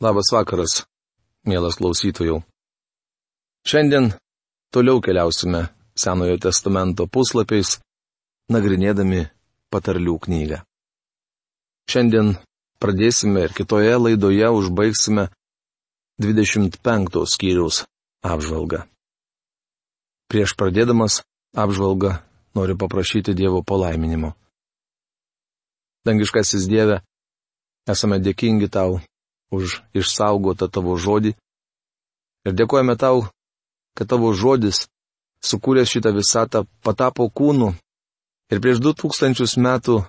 Labas vakaras, mielas klausytojų. Šiandien toliau keliausime Senojo testamento puslapiais, nagrinėdami patarlių knygą. Šiandien pradėsime ir kitoje laidoje užbaigsime 25 skyriaus apžvalgą. Prieš pradėdamas apžvalgą noriu paprašyti Dievo palaiminimo. Dangiškasis Dieve, esame dėkingi tau už išsaugotą tavo žodį. Ir dėkojame tau, kad tavo žodis, sukūręs šitą visatą, patapo kūnu ir prieš du tūkstančius metų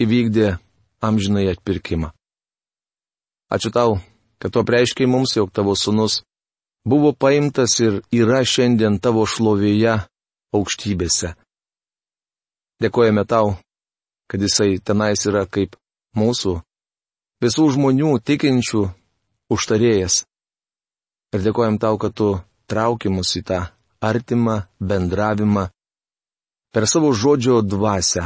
įvykdė amžinai atpirkimą. Ačiū tau, kad tu preiškiai mums, jog tavo sunus buvo paimtas ir yra šiandien tavo šlovėje aukštybėse. Dėkojame tau, kad jisai tenais yra kaip mūsų visų žmonių tikinčių užtarėjas. Ir dėkojam tau, kad tu trauki mus į tą artimą bendravimą per savo žodžio dvasę,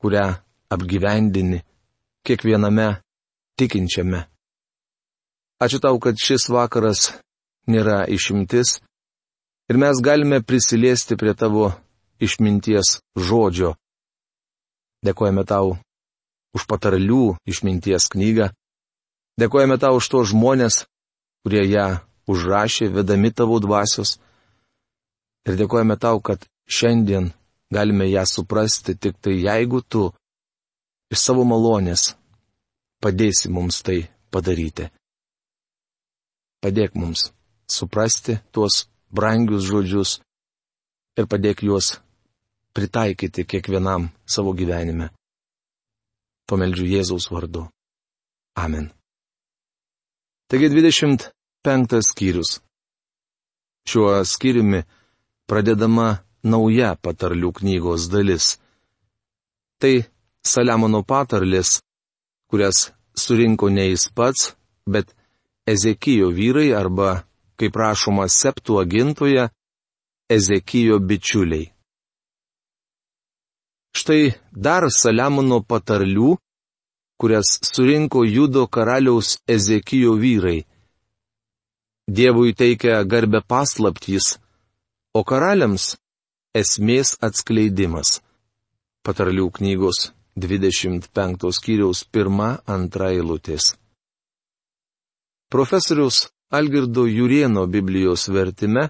kurią apgyvendini kiekviename tikinčiame. Ačiū tau, kad šis vakaras nėra išimtis ir mes galime prisiliesti prie tavo išminties žodžio. Dėkojame tau už patarlių išminties knygą. Dėkojame tau už to žmonės, kurie ją užrašė, vedami tavo dvasios. Ir dėkojame tau, kad šiandien galime ją suprasti tik tai jeigu tu iš savo malonės padėsi mums tai padaryti. Padėk mums suprasti tuos brangius žodžius ir padėk juos pritaikyti kiekvienam savo gyvenime. Pameldžiu Jėzaus vardu. Amen. Taigi 25 skyrius. Šiuo skyriumi pradedama nauja patarlių knygos dalis. Tai Saliamono patarlės, kurias surinko ne jis pats, bet Ezekijo vyrai arba, kaip rašoma septų agintoje, Ezekijo bičiuliai. Štai dar Saliamono patarlių, kurias surinko Judo karaliaus Ezekijo vyrai. Dievui teikia garbę paslaptys, o karaliams - esmės atskleidimas. Patarlių knygos 25 skyriaus 1-2 eilutės. Profesorius Algirdo Jurieno Biblijos vertime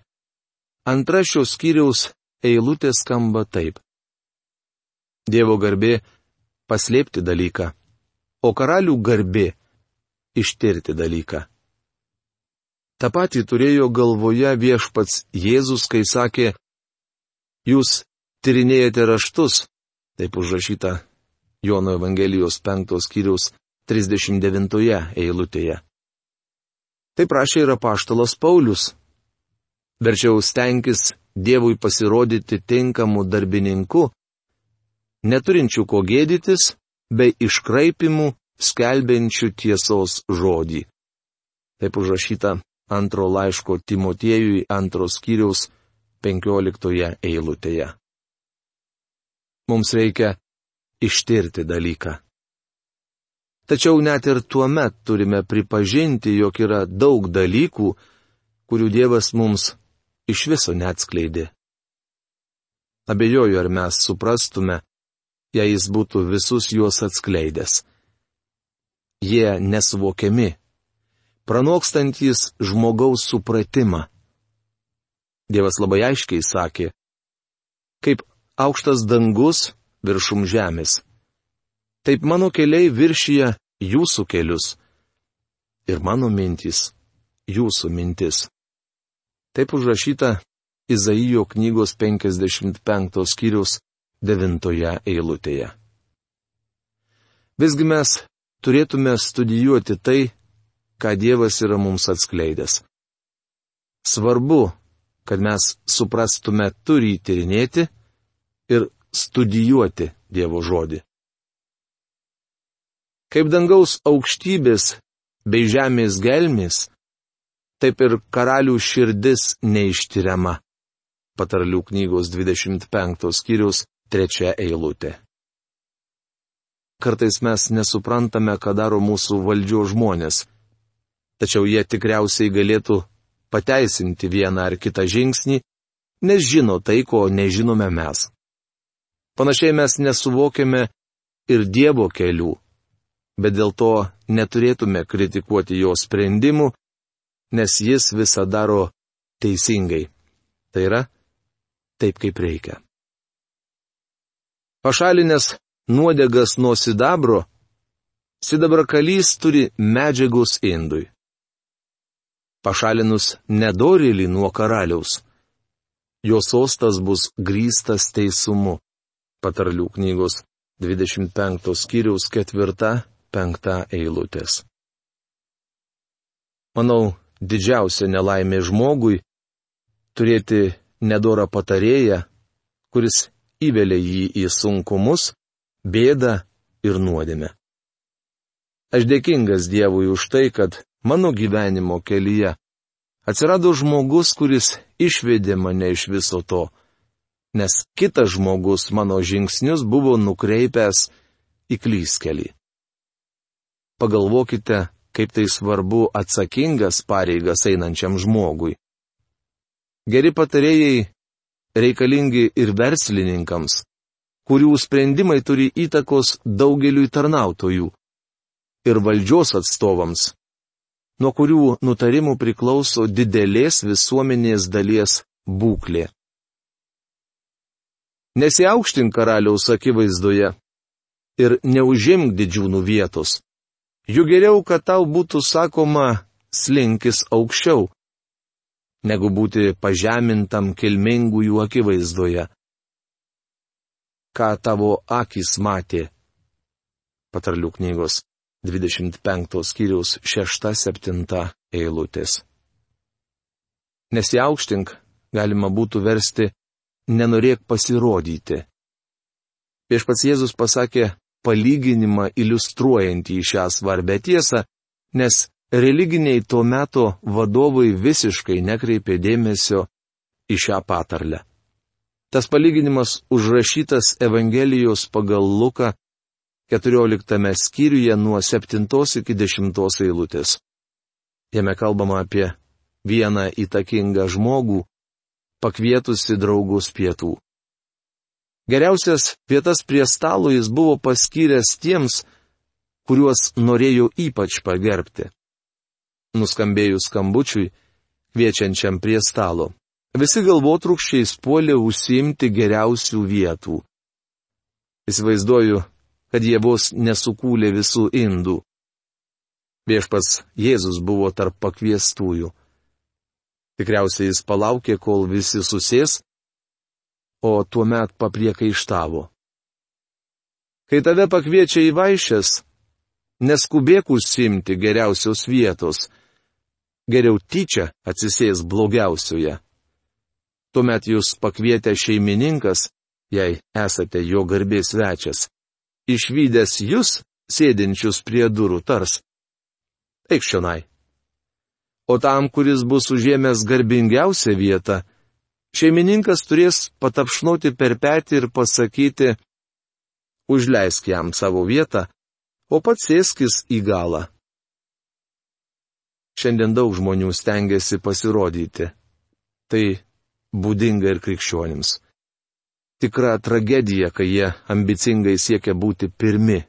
antra šios skyriaus eilutė skamba taip. Dievo garbė - paslėpti dalyką, o karalių garbė - ištirti dalyką. Ta pati turėjo galvoje viešpats Jėzus, kai sakė, jūs tyrinėjate raštus, taip užrašyta Jono Evangelijos 5 skyriaus 39 eilutėje. Taip prašė ir apaštalas Paulius. Verčiau stenkis Dievui pasirodyti tinkamu darbininku, neturinčių ko gėdytis, bei iškraipimų, skelbiančių tiesos žodį. Taip užrašyta antro laiško Timotiejui antros skyriaus penkioliktoje eilutėje. Mums reikia ištirti dalyką. Tačiau net ir tuo met turime pripažinti, jog yra daug dalykų, kurių Dievas mums iš viso neatskleidė. Abejoju, ar mes suprastume, jei jis būtų visus juos atskleidęs. Jie nesuvokiami, pranokstantis žmogaus supratimą. Dievas labai aiškiai sakė, kaip aukštas dangus viršum žemės. Taip mano keliai viršyje jūsų kelius. Ir mano mintys jūsų mintis. Taip užrašyta Izaijo knygos 55 skyrius devintoje eilutėje. Visgi mes turėtume studijuoti tai, ką Dievas yra mums atskleidęs. Svarbu, kad mes suprastume turį tyrinėti ir studijuoti Dievo žodį. Kaip dangaus aukštybės bei žemės gelmės, taip ir karalių širdis neištiriama. Patarlių knygos 25 skyrius trečia eilutė. Kartais mes nesuprantame, ką daro mūsų valdžio žmonės. tačiau jie tikriausiai galėtų pateisinti vieną ar kitą žingsnį, nes žino tai, ko nežinome mes. Panašiai mes nesuvokiame ir Dievo kelių, bet dėl to neturėtume kritikuoti jo sprendimų, nes jis visą daro teisingai. Tai yra, taip kaip reikia. Pašalinės nuodegas nuo sidabro, sidabrakalys turi medžiagos indui. Pašalinus nedorėlį nuo karaliaus, jo sostas bus grįstas teisumu. Patarlių knygos 25 skyriaus 4-5 eilutės. Manau, didžiausia nelaimė žmogui - turėti nedorą patarėją, kuris įvelia jį į sunkumus, bėdą ir nuodėmę. Aš dėkingas Dievui už tai, kad mano gyvenimo kelyje atsirado žmogus, kuris išvedė mane iš viso to, nes kitas žmogus mano žingsnius buvo nukreipęs į klyskelį. Pagalvokite, kaip tai svarbu atsakingas pareigas einančiam žmogui. Geri patarėjai reikalingi ir verslininkams, kurių sprendimai turi įtakos daugeliui tarnautojų ir valdžios atstovams, nuo kurių nutarimų priklauso didelės visuomenės dalies būklė. Nesiaukštink karaliaus akivaizdoje ir neužimk didžiūnų vietos. Juk geriau, kad tau būtų sakoma slinkis aukščiau, negu būti pažemintam kilmingųjų akivaizdoje ką tavo akis matė. Patarlių knygos 25 skyriaus 6-7 eilutės. Nesiaukštink galima būtų versti nenorėk pasirodyti. Viešpats Jėzus pasakė palyginimą iliustruojantį šią svarbę tiesą, nes religiniai tuo metu vadovai visiškai nekreipė dėmesio į šią patarlę. Tas palyginimas užrašytas Evangelijos pagal Luką 14 skyriuje nuo 7 iki 10 eilutės. Jame kalbama apie vieną įtakingą žmogų, pakvietusi draugus pietų. Geriausias vietas prie stalo jis buvo paskyręs tiems, kuriuos norėjo ypač pagerbti. Nuskambėjus skambučiui, kviečiančiam prie stalo. Visi galvotrukščiais puolė užsiimti geriausių vietų. Įsivaizduoju, kad jie vos nesukūlė visų indų. Viešpas Jėzus buvo tarp pakviestųjų. Tikriausiai jis palaukė, kol visi susės, o tuomet papriekaištavo. Kai tave pakviečia į vaišės, neskubėk užsimti geriausios vietos, geriau tyčia atsisės blogiausioje. Tuomet jūs pakvietę šeimininkas, jei esate jo garbės svečias, išvykęs jūs sėdinčius prie durų tars. Eik šionai. O tam, kuris bus užėmęs garbingiausią vietą, šeimininkas turės patapšnoti per petį ir pasakyti, užleisk jam savo vietą, o pats sėskis į galą. Šiandien daug žmonių stengiasi pasirodyti. Tai būdinga ir krikščionims. Tikra tragedija, kai jie ambicingai siekia būti pirmi.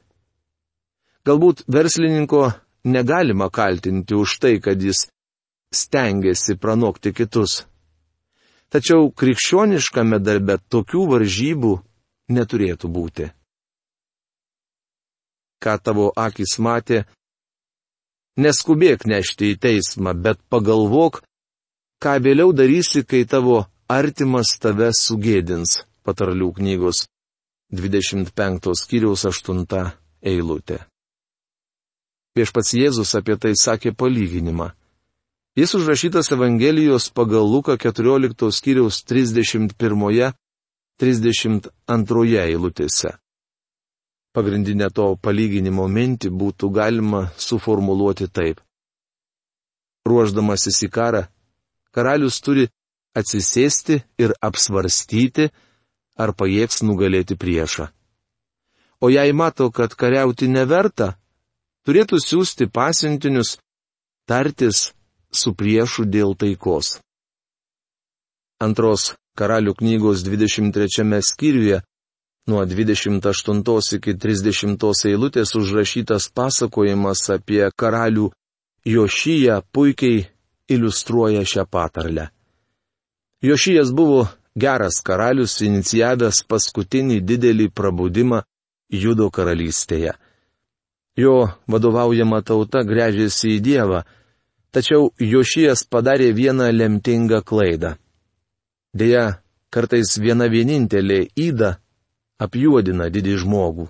Galbūt verslininko negalima kaltinti už tai, kad jis stengiasi pranokti kitus. Tačiau krikščioniškame darbe tokių varžybų neturėtų būti. Ką tavo akis matė, neskubėk nešti į teismą, bet pagalvok, ką vėliau darysi, kai tavo artimas tave sugėdins, patarlių knygos 25 skyriaus 8 eilutė. Viešpats Jėzus apie tai sakė palyginimą. Jis užrašytas Evangelijos pagal Luką 14 skyriaus 31-32 eilutėse. Pagrindinę to palyginimo mintį būtų galima suformuluoti taip. Ruoždamasis į karą, karalius turi atsisėsti ir apsvarstyti, ar pajėgs nugalėti priešą. O jei mato, kad kariauti neverta, turėtų siūsti pasintinius tartis su priešu dėl taikos. Antros karalių knygos 23 skyriuje nuo 28 iki 30 eilutės užrašytas pasakojimas apie karalių Jošyje puikiai iliustruoja šią patarlę. Jošijas buvo geras karalius, inicijavęs paskutinį didelį prabudimą Judo karalystėje. Jo vadovaujama tauta grėžėsi į Dievą, tačiau Jošijas padarė vieną lemtingą klaidą. Deja, kartais viena vienintelė įda apjuodina didį žmogų.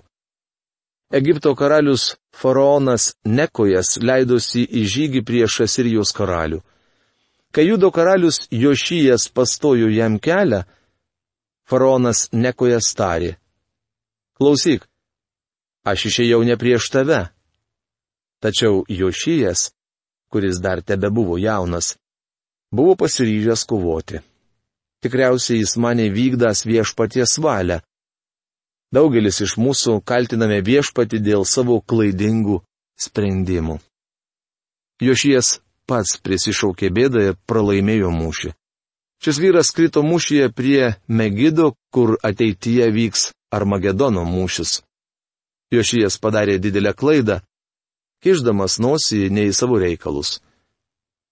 Egipto karalius faraonas Nekojas leidosi į žygį prieš Asirijos karalių. Kai judo karalius Jošijas pastojo jam kelią, faraonas Nekojas tarė. Klausyk, aš išėjau ne prieš tave. Tačiau Jošijas, kuris dar tebe buvo jaunas, buvo pasiryžęs kovoti. Tikriausiai jis mane vykdas viešpaties valią. Daugelis iš mūsų kaltiname viešpati dėl savo klaidingų sprendimų. Jošijas pats prisišaukė bėdą ir pralaimėjo mūšį. Šis vyras krito mūšyje prie Megido, kur ateityje vyks Armagedono mūšis. Jošijas padarė didelę klaidą, kišdamas nosį ne į savo reikalus.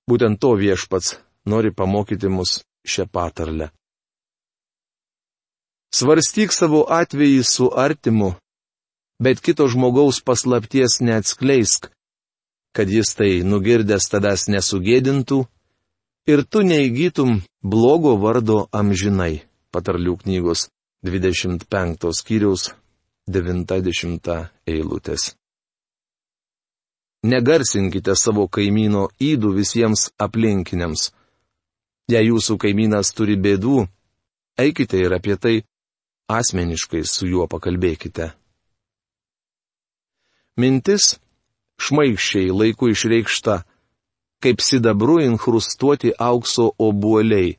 Būtent to viešpats nori pamokyti mus šią patarlę. Svarstyk savo atvejį su artimu, bet kito žmogaus paslapties neatskleisk, kad jis tai nugirdęs tavęs nesugėdintų ir tu neįgytum blogo vardo amžinai. Patarlių knygos 25 skyriaus 90 eilutės. Negarsinkite savo kaimyno įdų visiems aplinkiniams. Jei jūsų kaimynas turi bėdų, eikite ir apie tai asmeniškai su juo pakalbėkite. Mintis šmaiščiai laiku išreikšta, kaip sidabru inkrustuoti aukso obuoliai.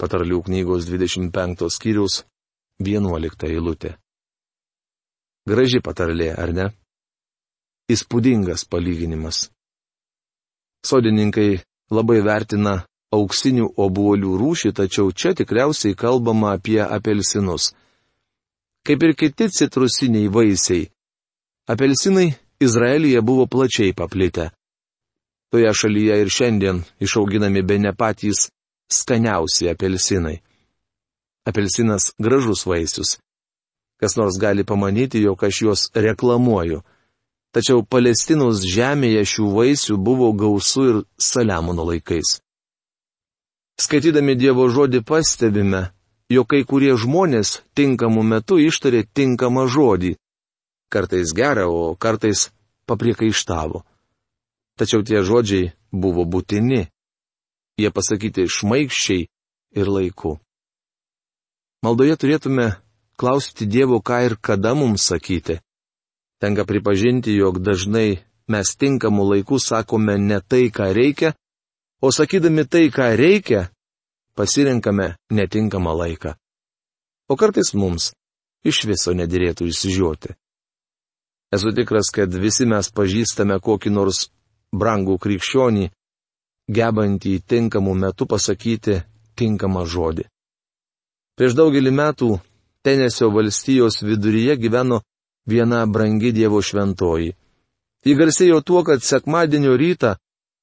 Patarlių knygos 25 skyrius 11 eilutė. Graži patarlė, ar ne? Įspūdingas palyginimas. Sodininkai labai vertina auksinių obuolių rūšį, tačiau čia tikriausiai kalbama apie apelsinus kaip ir kiti citrusiniai vaisiai. Apelsinai Izraelyje buvo plačiai paplitę. Toje šalyje ir šiandien išauginami be ne patys skaniausi apelsinai. Apelsinas gražus vaisius. Kas nors gali pamanyti, jog aš juos reklamuoju. Tačiau Palestinos žemėje šių vaisių buvo gausu ir Saliamono laikais. Skaitydami Dievo žodį pastebime, jog kai kurie žmonės tinkamu metu ištarė tinkamą žodį. Kartais gerą, o kartais papriekaištavo. Tačiau tie žodžiai buvo būtini. Jie pasakyti šmaikščiai ir laiku. Maldoje turėtume klausti Dievo, ką ir kada mums sakyti. Tenka pripažinti, jog dažnai mes tinkamu laiku sakome ne tai, ką reikia, o sakydami tai, ką reikia, pasirinkame netinkamą laiką. O kartais mums iš viso nedėrėtų įsižiūrėti. Esu tikras, kad visi mes pažįstame kokį nors brangų krikščionį, gebantį tinkamų metų pasakyti tinkamą žodį. Prieš daugelį metų Tenesio valstijos viduryje gyveno viena brangi Dievo šventoji. Ji garsėjo tuo, kad sekmadienio rytą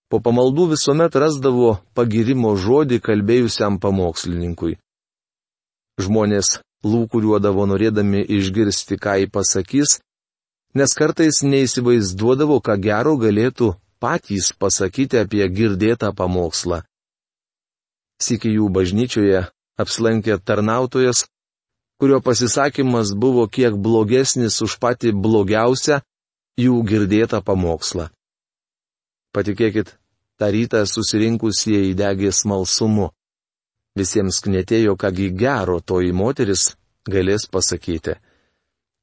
po pamaldų visuomet rasdavo pagirimo žodį kalbėjusiam pamokslininkui. Žmonės lūkuriuodavo norėdami išgirsti, ką jį pasakys, nes kartais neįsivaizduodavo, ką gero galėtų patys pasakyti apie girdėtą pamokslą. Sikį jų bažnyčioje apsilankė tarnautojas, kurio pasisakymas buvo kiek blogesnis už patį blogiausią jų girdėtą pamokslą. Patikėkit, tą rytą susirinkusieji degė smalsumu. Visiems knetėjo, kągi gero toji moteris galės pasakyti.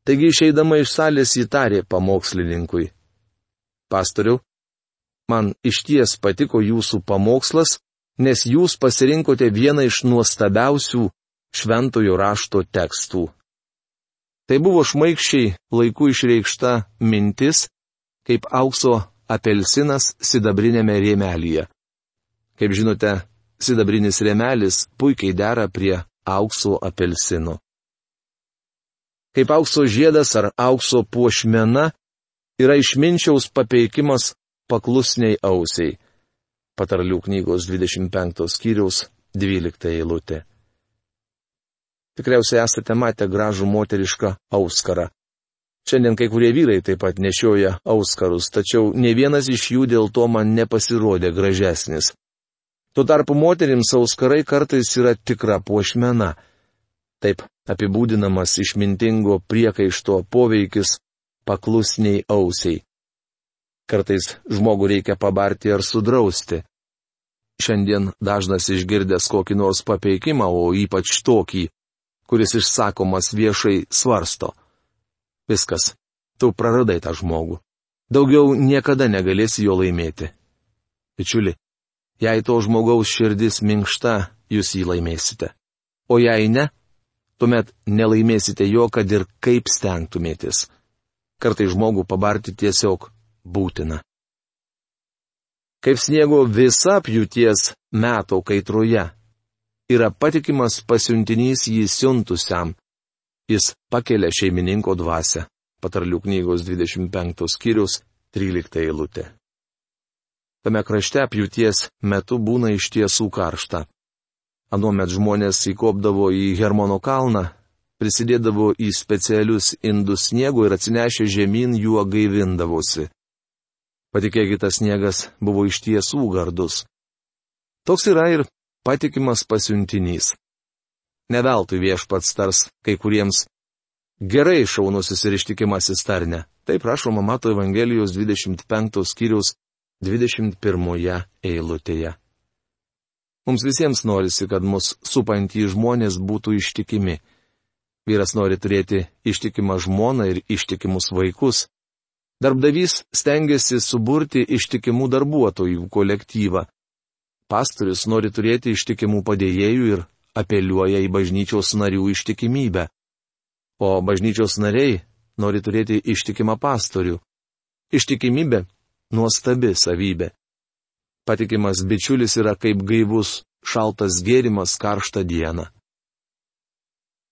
Taigi išeidama iš salės įtarė pamokslininkui. Pastoriu, man išties patiko jūsų pamokslas, nes jūs pasirinkote vieną iš nuostabiausių šventojo rašto tekstų. Tai buvo šmaikščiai laiku išreikšta mintis, kaip aukso apelsinas sidabrinėme rėmelyje. Kaip žinote, sidabrinis rėmelis puikiai dera prie aukso apelsino. Kaip aukso žiedas ar aukso puošmena yra išminčiaus papeikimas paklusniai ausiai. Patarlių knygos 25 skyriaus 12 eilutė. Tikriausiai esate matę gražų moterišką auskarą. Šiandien kai kurie vyrai taip pat nešioja auskarus, tačiau ne vienas iš jų dėl to man nepasirodė gražesnis. Tuo tarpu moterims auskarai kartais yra tikra puošmena. Taip apibūdinamas išmintingo priekaišto poveikis paklusniai ausiai. Kartais žmogų reikia pabarti ar sudrausti. Šiandien dažnas išgirdęs kokį nors papeikimą, o ypač tokį, kuris išsakomas viešai svarsto. Viskas, tu praradai tą žmogų. Daugiau niekada negalėsi jo laimėti. Bičiuli, jei to žmogaus širdis minkšta, jūs jį laimėsite. O jei ne, tuomet nelaimėsite jo, kad ir kaip stengtumėtės. Kartai žmogų pabarti tiesiog būtina. Kaip sniego visa pjūties metų kaitroje yra patikimas pasiuntinys jį siuntusiam. Jis pakelia šeimininko dvasę. Patarlių knygos 25 skyrius 13 eilutė. Tame krašte pjūties metu būna iš tiesų karšta. Anuomet žmonės įkopdavo į Hermono kalną, prisidėdavo į specialius indus sniego ir atsinešę žemyn juo gaivindavosi. Patikėkite, sniegas buvo iš tiesų gardus. Toks yra ir patikimas pasiuntinys. Neveltui viešpats tars kai kuriems gerai šaunusis ir ištikimasis tarne. Taip rašoma Mato Evangelijos 25 skyriaus 21 eilutėje. Mums visiems norisi, kad mus supantys žmonės būtų ištikimi. Vyras nori turėti ištikimą žmoną ir ištikimus vaikus. Darbdavys stengiasi suburti ištikimų darbuotojų kolektyvą. Pastorius nori turėti ištikimų padėjėjų ir apeliuoja į bažnyčios narių ištikimybę. O bažnyčios nariai nori turėti ištikimą pastorių. Ištikimybė - nuostabi savybė. Patikimas bičiulis yra kaip gaivus, šaltas gėrimas karštą dieną.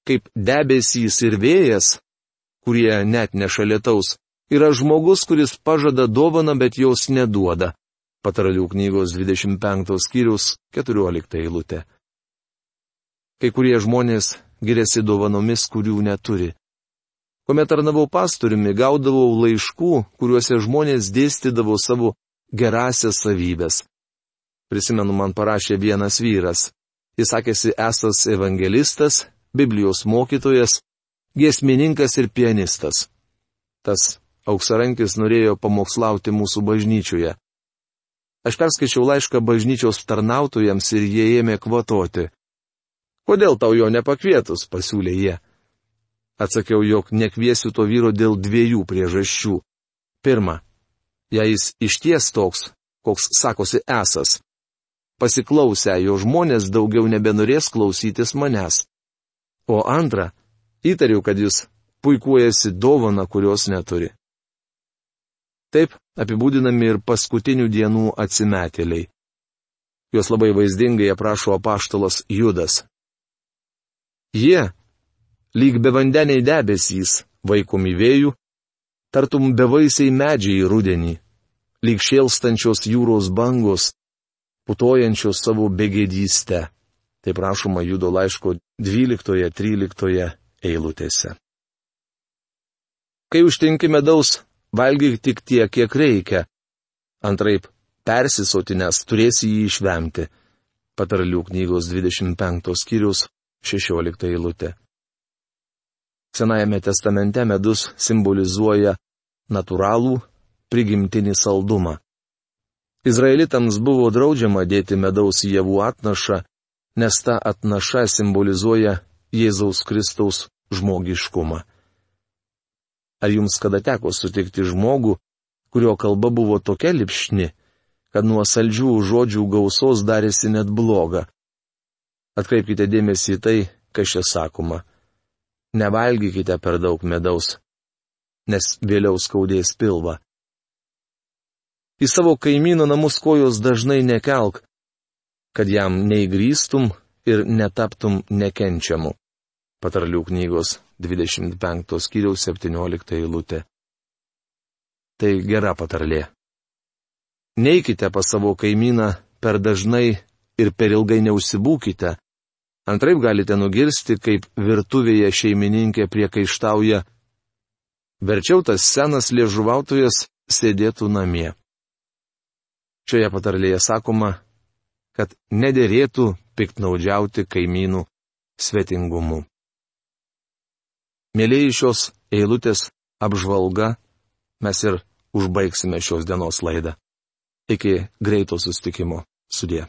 Kaip debesys ir vėjas, kurie net neša lietaus, yra žmogus, kuris pažada dovaną, bet jos neduoda. Pataralių knygos 25 skyrius 14 eilutė. Kai kurie žmonės giriasi dovanomis, kurių neturi. Kuomet tarnavau pastoriumi, gaudavau laiškų, kuriuose žmonės dėstydavo savo gerasias savybės. Prisimenu, man parašė vienas vyras. Jis sakėsi esas evangelistas, Biblijos mokytojas, giesmininkas ir pianistas. Tas auksarankis norėjo pamokslauti mūsų bažnyčioje. Aš perskaičiau laišką bažnyčios tarnautojams ir jie ėmė kvatoti. Kodėl tau jo nepakvietus, pasiūlė jie. Atsakiau, jog nekviesiu to vyro dėl dviejų priežasčių. Pirma, jei jis išties toks, koks sakosi esas. Pasiklausę jo žmonės daugiau nebenorės klausytis manęs. O antra, įtariu, kad jis puikuojasi dovana, kurios neturi. Taip apibūdinami ir paskutinių dienų atsimetėliai. Juos labai vaizdingai aprašo apaštalas Judas. Jie, lyg bevandeniai debesys, vaikomi vėjų, tartum bevaisiai medžiai rudenį, lyg šėlstančios jūros bangos, putojančios savo begėdystę. Taip rašoma Judo laiško 12-13 eilutėse. Kai užtinki medaus, valgyk tik tiek, kiek reikia. Antraip, persisotinės turėsi jį išvemti. Patarlių knygos 25 skyrius 16 eilutė. Senajame testamente medus simbolizuoja natūralų, prigimtinį saldumą. Izraelitams buvo draudžiama dėti medaus javų atnašą, nes ta atnaša simbolizuoja Jėzaus Kristaus žmogiškumą. Ar jums kada teko sutikti žmogų, kurio kalba buvo tokia lipšni, kad nuo saldžių žodžių gausos darėsi net bloga? Atkreipkite dėmesį į tai, kas čia sakoma. Nevalgykite per daug medaus, nes vėliau skaudės pilvą. Į savo kaimyno namus kojos dažnai nekelk, kad jam neįgrįstum ir netaptum nekenčiamu. Patarlių knygos 25 skyriaus 17 eilutė. Tai gera patarlė. Neikite pas savo kaimyną per dažnai ir per ilgai neužsibūkite. Antraip galite nugirsti, kaip virtuvėje šeimininkė priekaištauja. Verčiau tas senas liežuvautojas sėdėtų namie. Šioje patarlėje sakoma, kad nederėtų piktnaudžiauti kaimynų svetingumu. Mėlyji šios eilutės apžvalga, mes ir užbaigsime šios dienos laidą. Iki greito sustikimo. Sudė.